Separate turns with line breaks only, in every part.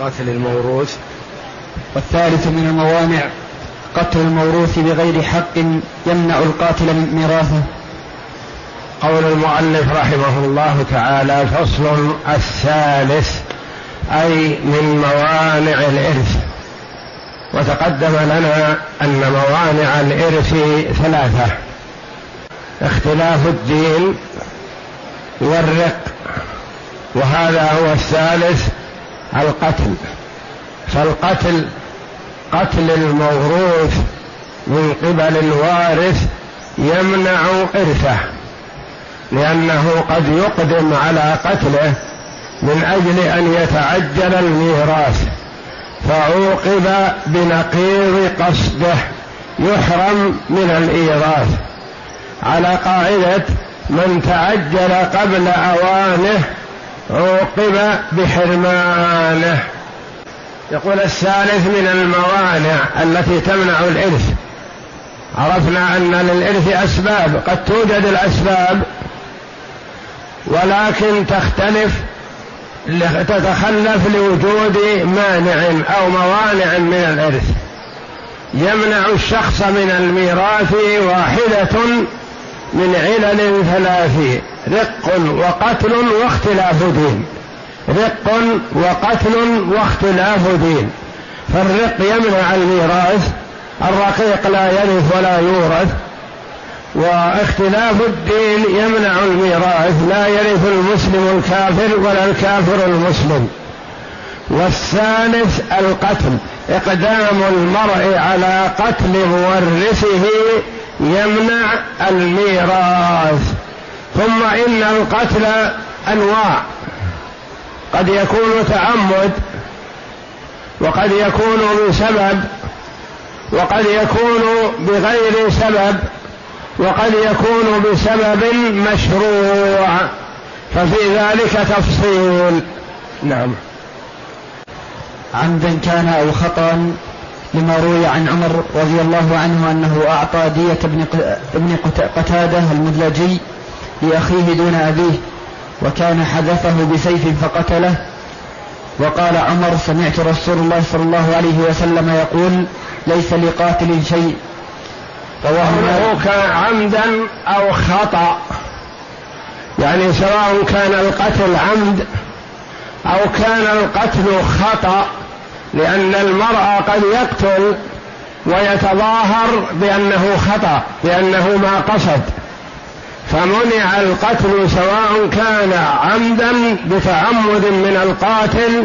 قتل الموروث.
والثالث من الموانع قتل الموروث بغير حق يمنع القاتل من ميراثه.
قول المؤلف رحمه الله تعالى فصل الثالث أي من موانع الإرث. وتقدم لنا أن موانع الإرث ثلاثة اختلاف الدين والرق. وهذا هو الثالث القتل فالقتل قتل الموروث من قبل الوارث يمنع إرثه لأنه قد يقدم على قتله من أجل أن يتعجل الميراث فعوقب بنقيض قصده يحرم من الإيراث. على قاعدة من تعجل قبل أوانه عوقب بحرمانه. يقول الثالث من الموانع التي تمنع الإرث. عرفنا أن للإرث أسباب قد توجد الأسباب ولكن تختلف تتخلف لوجود مانع أو موانع من الإرث. يمنع الشخص من الميراث واحدة من علل ثلاث رق وقتل واختلاف دين. رق وقتل واختلاف دين. فالرق يمنع الميراث الرقيق لا يرث ولا يورث. واختلاف الدين يمنع الميراث لا يرث المسلم الكافر ولا الكافر المسلم. والثالث القتل إقدام المرء على قتل مورثه يمنع الميراث ثم إن القتل أنواع. قد يكون تعمد وقد يكون بسبب وقد يكون بغير سبب وقد يكون بسبب مشروع. ففي ذلك تفصيل. نعم.
عمدا كان أو خطأ لما روي عن عمر رضي الله عنه أنه أعطى دية ابن قتادة المدلجي لأخيه دون أبيه وكان حذفه بسيف فقتله. وقال عمر سمعت رسول الله صلى الله عليه وسلم يقول ليس لقاتل شيء.
رواه كان عمدا أو خطأ. يعني سواء كان القتل عمد أو كان القتل خطأ. لأن المرأة قد يقتل ويتظاهر بأنه خطأ بأنه ما قصد. فمنع القتل سواء كان عمدا بتعمد من القاتل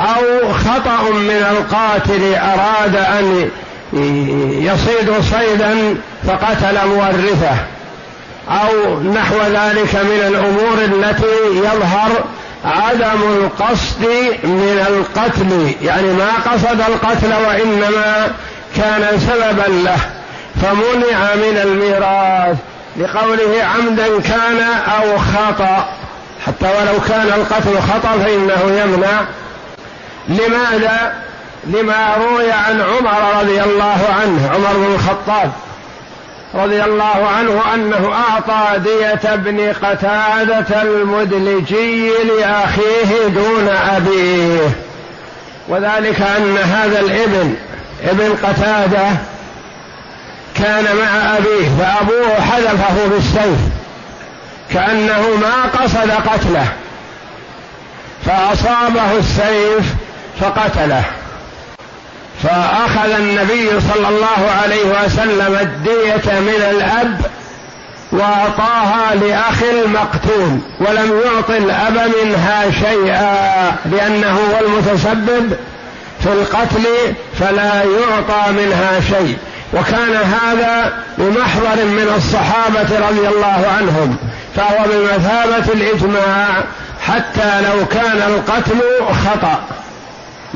أو خطأ من القاتل أراد أن يصيد صيدا فقتل مورثه أو نحو ذلك من الأمور التي يظهر عدم القصد من القتل يعني ما قصد القتل وإنما كان سببا له فمنع من الميراث لقوله عمدا كان أو خطأ حتى ولو كان القتل خطأ فإنه يمنع. لماذا؟ لما روي عن عمر رضي الله عنه عمر بن الخطاب رضي الله عنه أنه أعطى دية ابن قتادة المدلجي لأخيه دون أبيه. وذلك أن هذا الابن ابن قتادة كان مع أبيه فأبوه حذفه بالسيف كأنه ما قصد قتله فأصابه السيف فقتله. فأخذ النبي صلى الله عليه وسلم الدية من الأب وأعطاها لأخ المقتول ولم يعط الأب منها شيئا لأنه هو المتسبب في القتل فلا يعطى منها شيء. وكان هذا بمحضر من الصحابة رضي الله عنهم فهو بمثابة الإجماع حتى لو كان القتل خطأ.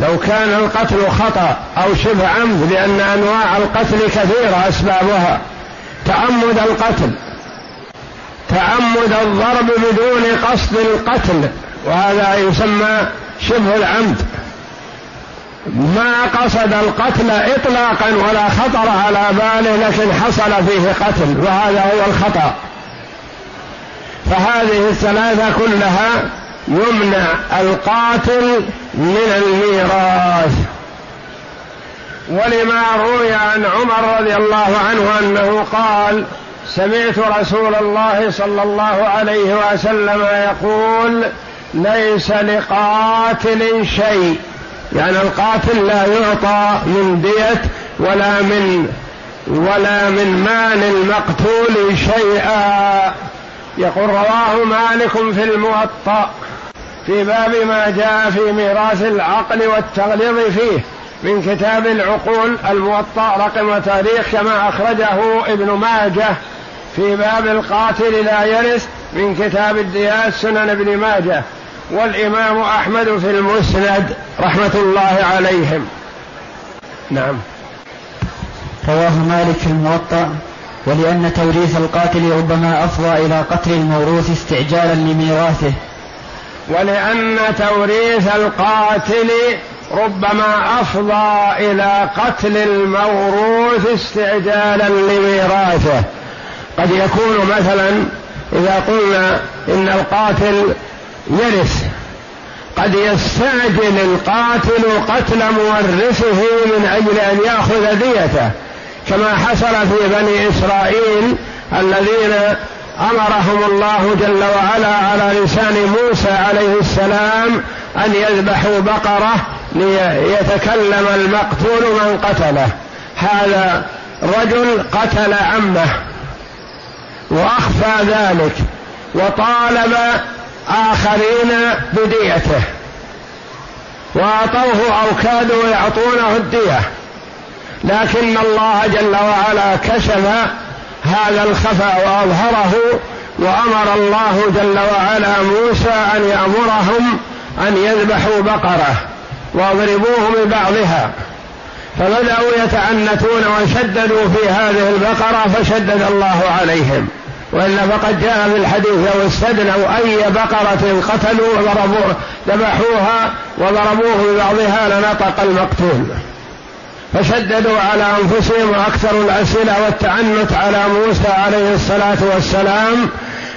لو كان القتل خطأ أو شبه عمد لأن أنواع القتل كثيرة أسبابها. تعمد القتل. تعمد الضرب بدون قصد القتل. وهذا يسمى شبه العمد. ما قصد القتل اطلاقا ولا خطر على باله لكن حصل فيه قتل وهذا هو الخطأ. فهذه الثلاثة كلها يمنع القاتل من الميراث. ولما روي عن عمر رضي الله عنه أنه قال سمعت رسول الله صلى الله عليه وسلم يقول ليس لقاتل شيء. يعني القاتل لا يعطى من دية ولا من ولا من مال المقتول شيئا. يقول رواه مالك في الموطأ. في باب ما جاء في ميراث العقل والتغليظ فيه من كتاب العقول الموطأ رقم تاريخ كما أخرجه ابن ماجه في باب القاتل لا يرث من كتاب الديات سنن ابن ماجه والإمام أحمد في المسند رحمة الله عليهم. نعم.
رواه مالك في الموطأ ولأن توريث القاتل ربما أفضى إلى قتل الموروث استعجالا لميراثه.
ولأن توريث القاتل ربما أفضى إلى قتل الموروث استعجالا لميراثه. قد يكون مثلا إذا قلنا إن القاتل يرث قد يستعجل القاتل قتل مورثه من أجل أن يأخذ ديته كما حصل في بني إسرائيل الذين أمرهم الله جل وعلا على لسان موسى عليه السلام أن يذبحوا بقرة ليتكلم المقتول من قتله. هذا رجل قتل عمه وأخفى ذلك وطالب آخرين بديته. وأعطوه أو كادوا يعطونه الدية. لكن الله جل وعلا كشف هذا الخفا وأظهره وأمر الله جل وعلا موسى أن يأمرهم أن يذبحوا بقرة واضربوه ببعضها. فبدأوا يتعنتون وشددوا في هذه البقرة فشدد الله عليهم. والا فقد جاء في الحديث لو استدنوا أي بقرة قتلوا وضربوه ذبحوها وضربوه ببعضها لنطق المقتول. فشددوا على أنفسهم واكثروا الأسئلة والتعنت على موسى عليه الصلاة والسلام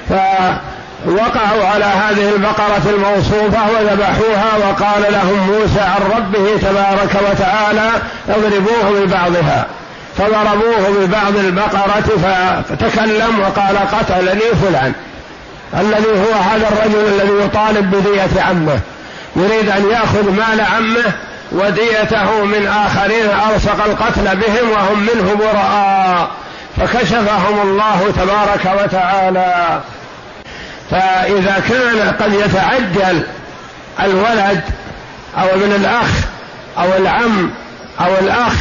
فوقعوا على هذه البقرة الموصوفة وذبحوها وقال لهم موسى عن ربه تبارك وتعالى اضربوه ببعضها فضربوه ببعض البقرة فتكلم وقال قتلني فلان الذي هو هذا الرجل الذي يطالب بدية عمه يريد أن يأخذ مال عمه وديته من آخرين ألصق القتل بهم وهم منه براء فكشفهم الله تبارك وتعالى. فإذا كان قد يتعجل الولد أو ابن الأخ أو العم أو الأخ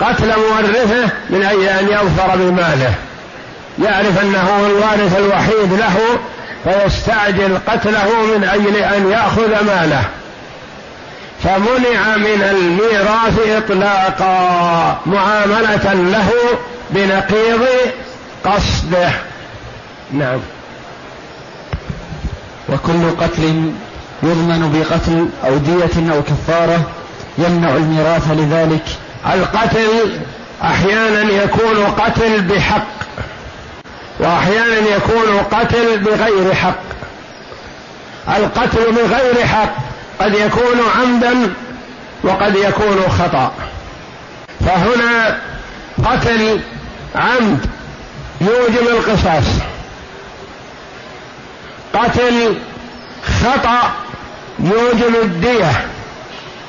قتل مورثه من أجل أن يظفر بماله. يعرف أنه الوارث الوحيد له فيستعجل قتله من أجل أن يأخذ ماله. فمنع من الميراث إطلاقا معاملة له بنقيض قصده. نعم.
وكل قتل يضمن بقتل أو دية أو كفارة يمنع الميراث لذلك.
القتل أحيانا يكون قتل بحق وأحيانا يكون قتل بغير حق. القتل بغير حق قد يكون عمدا وقد يكون خطأ. فهنا قتل عمد يوجب القصاص. قتل خطأ يوجب الدية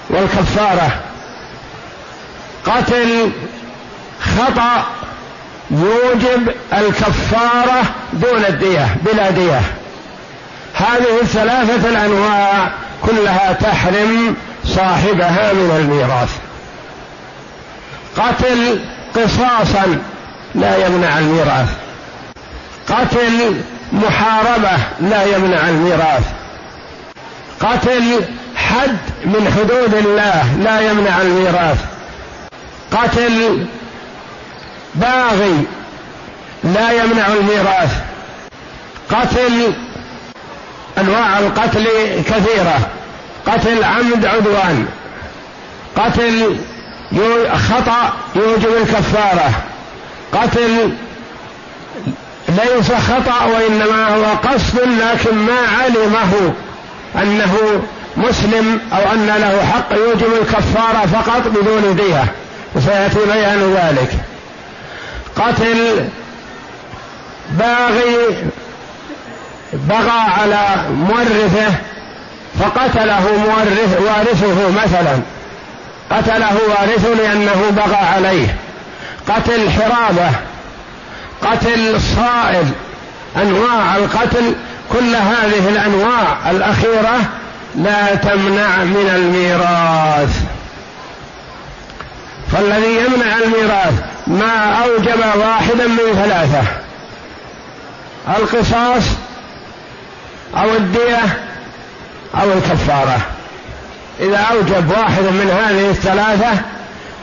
والكفارة. قتل خطأ يوجب الكفارة دون الدية بلا دية. هذه الثلاثة الأنواع كلها تحرم صاحبها من الميراث. قتل قصاصا لا يمنع الميراث. قتل محاربة لا يمنع الميراث. قتل حد من حدود الله لا يمنع الميراث. قتل باغي لا يمنع الميراث. قتل أنواع القتل كثيرة. قتل عمد عدوان. قتل خطأ يوجب الكفارة. قتل ليس خطأ وإنما هو قصد لكن ما علمه أنه مسلم أو أن له حق يوجب الكفارة فقط بدون دية. وسيأتي بيان ذلك. قتل باغي بغى على مورثه فقتله مورث وارثه مثلا. قتله وارثه لأنه بغى عليه. قتل حرابة. قتل صائل أنواع القتل كل هذه الأنواع الأخيرة لا تمنع من الميراث. فالذي يمنع الميراث ما أوجب واحدا من ثلاثة. القصاص أو الدية أو الكفارة. إذا أوجب واحد من هذه الثلاثة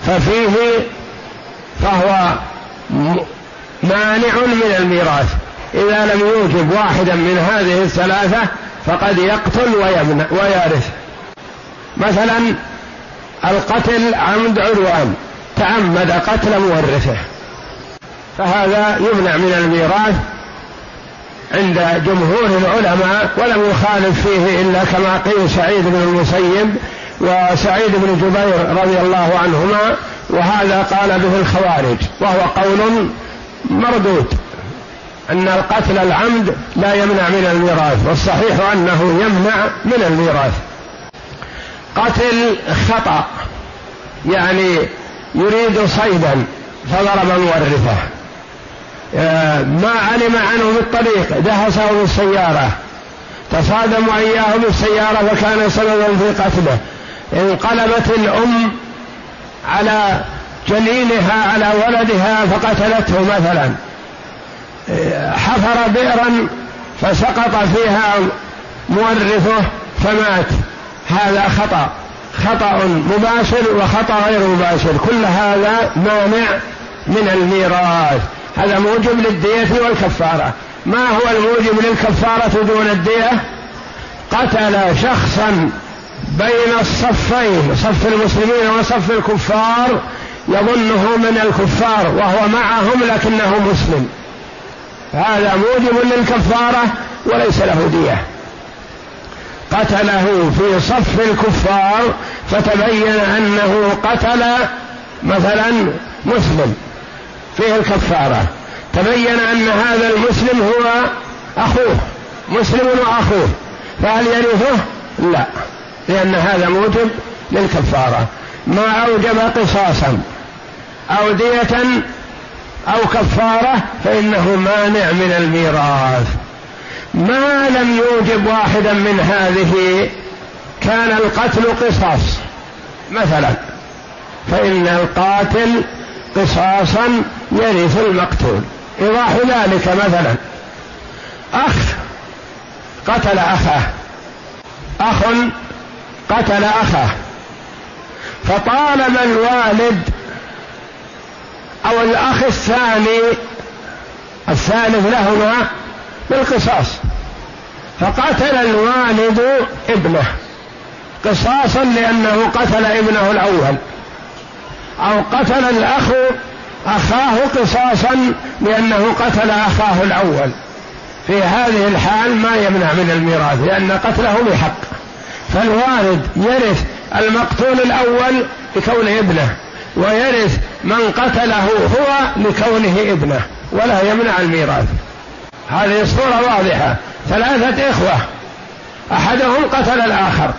ففيه فهو مانع من الميراث. إذا لم يوجب واحدا من هذه الثلاثة فقد يقتل ويمنع ويرث. مثلا القتل عمد عدوان تعمد قتل مورثه. فهذا يمنع من الميراث عند جمهور العلماء ولم يخالف فيه إلا كما قيل سعيد بن المسيب وسعيد بن جبير رضي الله عنهما وهذا قال به الخوارج وهو قول مردود أن القتل العمد لا يمنع من الميراث والصحيح أنه يمنع من الميراث. قتل خطأ يعني يريد صيدا فضرب مورثه. ما علم عنه في الطريق دهسه بالسيارة. تصادموا إياه بالسيارة فكان سببا في قتله. انقلبت الأم على جنينها على ولدها فقتلته مثلا. آه، حفر بئرا فسقط فيها مورثه فمات. هذا خطأ خطأ مباشر وخطأ غير مباشر. كل هذا مانع من الميراث. هذا موجب للدية والكفارة. ما هو الموجب للكفارة دون الدية؟ قتل شخصا بين الصفين صف المسلمين وصف الكفار يظنه من الكفار وهو معهم لكنه مسلم. هذا موجب للكفارة وليس له دية. قتله في صف الكفار فتبين أنه قتل مثلا مسلم. فيه الكفارة. تبين أن هذا المسلم هو أخوه مسلم وأخوه. فهل يرثه؟ لا لأن هذا موجب للكفارة. ما أوجب قصاصا أو دية أو كفارة فإنه مانع من الميراث. ما لم يوجب واحدا من هذه كان القتل قصاص مثلا. فإن القاتل قصاصا يرث المقتول. إيضاح ذلك مثلا. أخ قتل أخاه. أخ قتل أخاه. فطالب الوالد أو الأخ الثاني الثالث لهما بالقصاص. فقتل الوالد ابنه. قصاصا لأنه قتل ابنه الأول. أو قتل الأخ أخاه قصاصا لأنه قتل أخاه الأول. في هذه الحال ما يمنع من الميراث لأن قتله بحق. فالوالد يرث المقتول الأول لكونه ابنه ويرث من قتله هو لكونه ابنه ولا يمنع الميراث. هذه الصورة واضحة. ثلاثة إخوة أحدهم قتل الآخر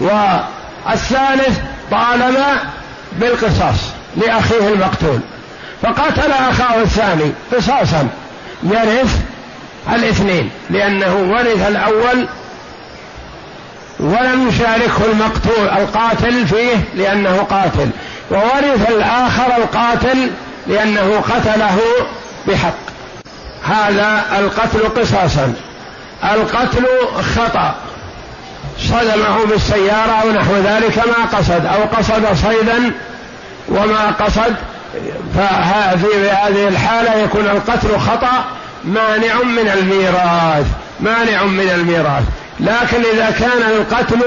والثالث طالب بالقصاص لأخيه المقتول. فقتل أخاه الثاني قصاصا يرث الاثنين لأنه ورث الأول ولم يشاركه المقتول القاتل فيه لأنه قاتل وورث الآخر القاتل لأنه قتله بحق. هذا القتل قصاصا. القتل خطأ. صدمه بالسيارة أو نحو ذلك ما قصد أو قصد صيدا وما قصد ففي هذه الحالة يكون القتل خطأ مانع من الميراث مانع من الميراث. لكن إذا كان القتل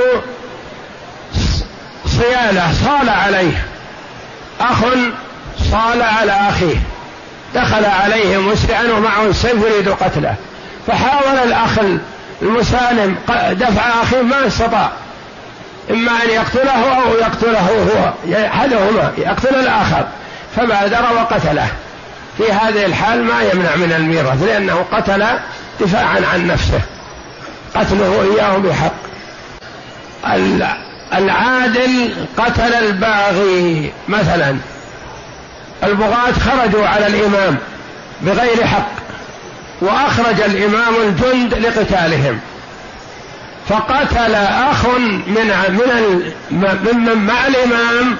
صيانة صال عليه أخ صال على أخيه دخل عليه مسرعا ومعه السيف يريد قتله. فحاول الأخ المسالم دفع أخيه ما استطاع. إما أن يقتله أو يقتله هو أحدهما يقتل الآخر. فبادر وقتله. في هذه الحال ما يمنع من الميراث لأنه قتل دفاعا عن نفسه. قتله إياه بحق. العادل قتل الباغي مثلا. البغاة خرجوا على الإمام بغير حق. وأخرج الإمام الجند لقتالهم. فقتل أخ من من ممن مع الإمام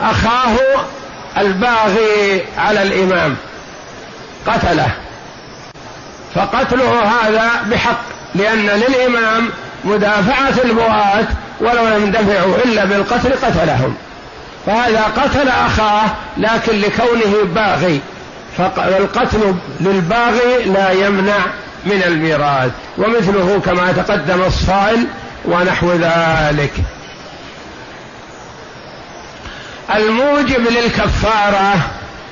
أخاه الباغي على الإمام. قتله. فقتله هذا بحق لأن للإمام مدافعة البغاة ولو لم يندفعوا إلا بالقتل قتلهم. فهذا قتل أخاه لكن لكونه باغي. فالقتل للباغي لا يمنع من الميراث ومثله كما تقدم الصائل ونحو ذلك. الموجب للكفارة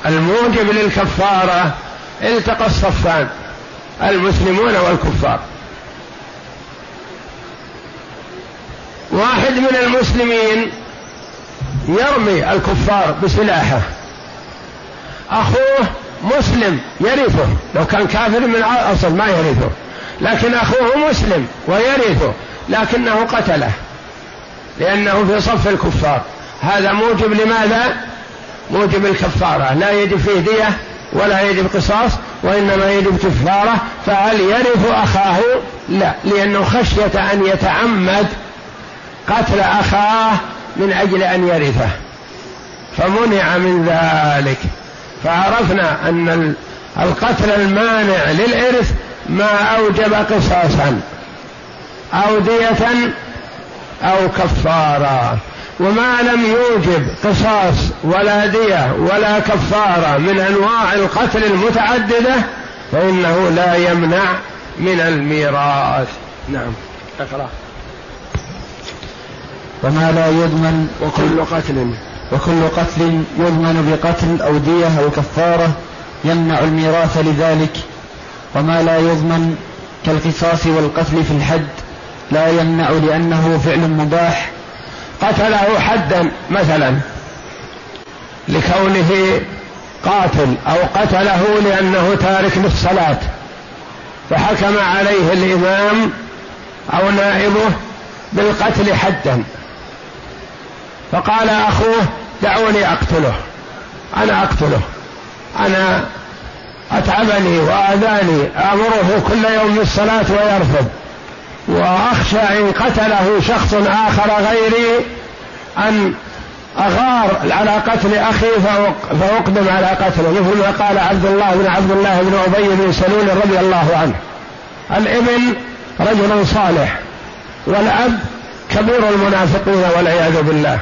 الموجب للكفارة التقى الصفان المسلمون والكفار. واحد من المسلمين يرمي الكفار بسلاحه. أخوه مسلم يرثه. لو كان كافر من الاصل ما يرثه. لكن أخوه مسلم ويرثه. لكنه قتله. لأنه في صف الكفار. هذا موجب لماذا؟ موجب الكفارة. لا يجب فيه ديه ولا يجب قصاص وإنما يجب كفارة. فهل يرث أخاه؟ لا. لأنه خشية أن يتعمد قتل أخاه من أجل أن يرثه. فمنع من ذلك. فعرفنا أن القتل المانع للإرث ما أوجب قصاصا أو ديه أو كفارة. وما لم يوجب قصاص ولا دية ولا كفارة من أنواع القتل المتعددة فإنه لا يمنع من الميراث. نعم. أقرأ.
وما لا يضمن
وكل قتل
وكل قتل يضمن بقتل أو دية أو كفارة يمنع الميراث لذلك وما لا يضمن كالقصاص والقتل في الحد لا يمنع لأنه فعل مباح.
قتله حدا مثلا لكونه قاتل أو قتله لأنه تارك للصلاة فحكم عليه الإمام أو نائبه بالقتل حدا. فقال أخوه دعوني أقتله. أنا أقتله. أنا أتعبني وآذاني آمره كل يوم بالصلاة ويرفض. وأخشى إن قتله شخص آخر غيري أن أغار على قتل أخي فأقدم على قتله. مثل ما قال عبد الله بن عبد الله بن أبي بن سلول رضي الله عنه. الابن رجل صالح والأب كبير المنافقين والعياذ بالله.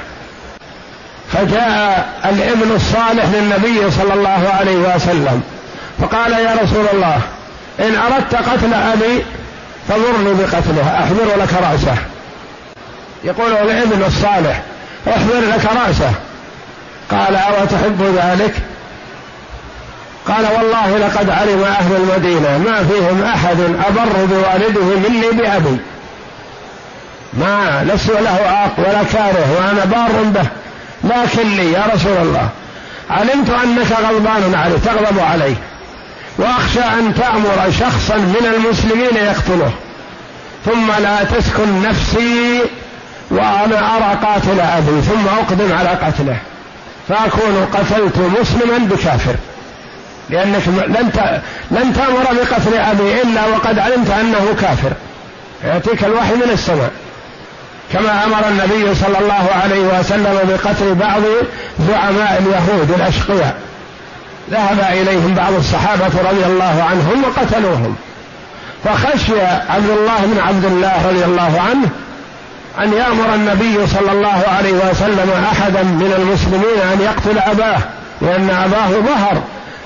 فجاء الابن الصالح للنبي صلى الله عليه وسلم. فقال يا رسول الله إن أردت قتل أبي فمرني بقتله أحضر لك رأسه. يقول الابن الصالح احضر لك رأسه. قال أو تحب ذلك؟ قال والله لقد علم أهل المدينة ما فيهم أحد أبر بوالده مني بأبي. ما لست له عاق ولا كاره وأنا بار به. لكني يا رسول الله علمت أنك غضبان عليه تغضب عليه وأخشى أن تأمر شخصا من المسلمين يقتله. ثم لا تسكن نفسي وأنا أرى قاتل أبي ثم أقدم على قتله. فأكون قتلت مسلما بكافر. لأنك لن لن تأمر بقتل أبي إلا وقد علمت أنه كافر. يأتيك الوحي من السماء. كما أمر النبي صلى الله عليه وسلم بقتل بعض زعماء اليهود الأشقياء. ذهب إليهم بعض الصحابة رضي الله عنهم وقتلوهم. فخشي عبد الله بن عبد الله رضي الله عنه أن يأمر النبي صلى الله عليه وسلم أحدا من المسلمين أن يقتل أباه لأن أباه ظهر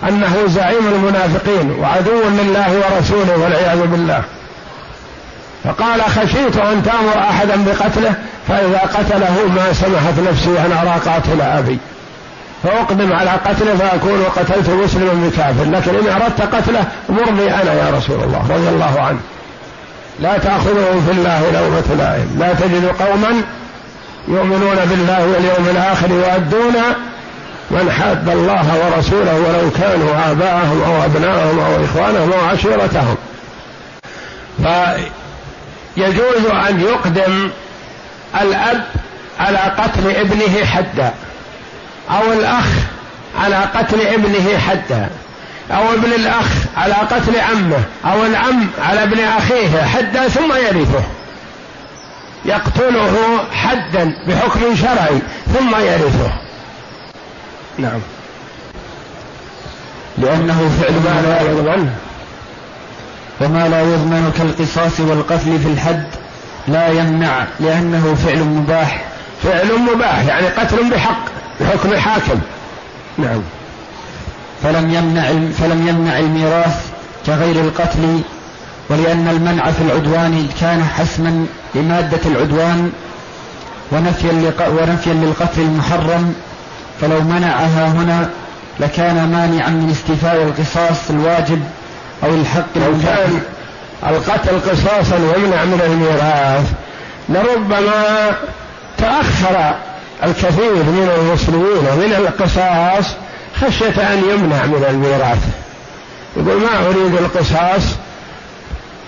أنه زعيم المنافقين وعدو لله ورسوله والعياذ بالله. فقال خشيت أن تأمر أحدا بقتله فإذا قتله ما سمحت نفسي أن أرى قاتل أبي. فأقدم على قتله فأكون قتلت مسلما بكافر لكن إن أردت قتله مرني أنا يا رسول الله رضي الله عنه. لا تأخذه في الله لومة لائم لا تجد قوما يؤمنون بالله واليوم الآخر يؤدون من حاد الله ورسوله ولو كانوا آباءهم أو أبناءهم أو إخوانهم أو عشيرتهم. فيجوز أن يقدم الأب على قتل ابنه حدا أو الأخ على قتل ابنه حدا أو ابن الأخ على قتل عمه أو العم على ابن أخيه حدا ثم يرثه. يقتله حدا بحكم شرعي ثم يرثه. نعم.
لأنه فعل ما لا يضمن وما لا يضمن كالقصاص والقتل في الحد لا يمنع لأنه فعل مباح.
فعل مباح يعني قتل بحق بحكم حاكم نعم.
فلم يمنع فلم يمنع الميراث كغير القتل ولأن المنع في العدوان كان حسما لمادة العدوان ونفيا ونفيا للقتل المحرم. فلو منعها هنا لكان مانعا من استيفاء القصاص الواجب أو الحق
لو كان القتل قصاصا يمنع من الميراث لربما تأخر الكثير من المسلمين من القصاص خشية أن يمنع من الميراث. يقول ما أريد القصاص؟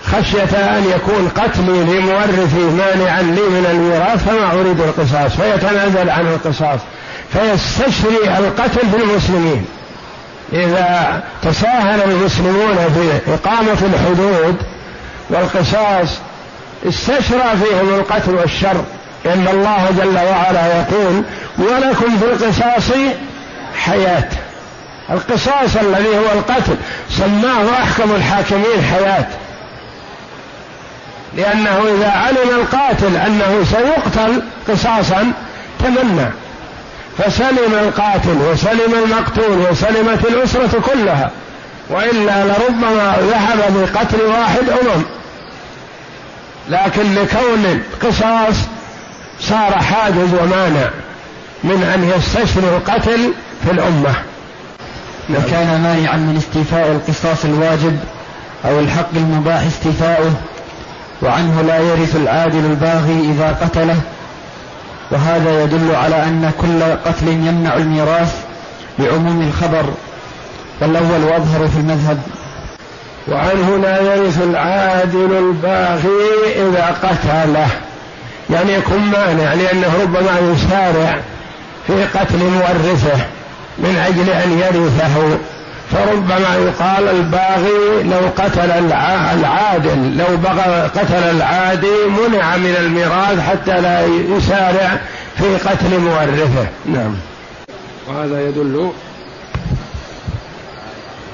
خشية أن يكون قتلي لمورثي مانعا لي من الميراث فما أريد القصاص؟ فيتنازل عن القصاص فيستشري القتل في المسلمين. إذا تساهل المسلمون في إقامة الحدود والقصاص استشرى فيهم القتل والشر لأن الله جل وعلا يقول ولكم في القصاص حياة. القصاص الذي هو القتل سماه أحكم الحاكمين حياة. لأنه إذا علم القاتل أنه سيقتل قصاصا تمنى. فسلم القاتل وسلم المقتول وسلمت الأسرة كلها وإلا لربما ذهب بقتل واحد أمم لكن لكون القصاص صار حاجز ومانع من أن يستشري القتل في الأمة
وكان. مانعا من استيفاء القصاص الواجب أو الحق المباح استيفاؤه وعنه لا يرث العادل الباغي إذا قتله وهذا يدل على أن كل قتل يمنع الميراث لعموم الخبر. والأول أظهر في المذهب.
وعنه لا يرث العادل الباغي إذا قتله. يعني يكون مانع لأنه ربما يسارع في قتل مورثه من أجل أن يرثه. فربما يقال الباغي لو قتل العادل لو بغى قتل العادي منع من الميراث حتى لا يسارع في قتل مورثه. نعم. وهذا يدل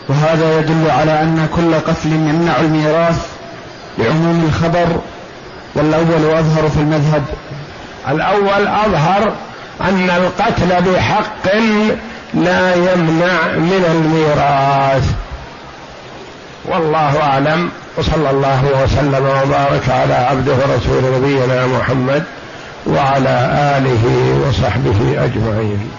وهذا يدل على أن كل قتل يمنع الميراث لعموم الخبر والأول أظهر في المذهب.
الأول أظهر أن القتل بحق لا يمنع من الميراث. والله أعلم. وصلى الله وسلم وبارك على عبده ورسول نبينا محمد وعلى آله وصحبه أجمعين.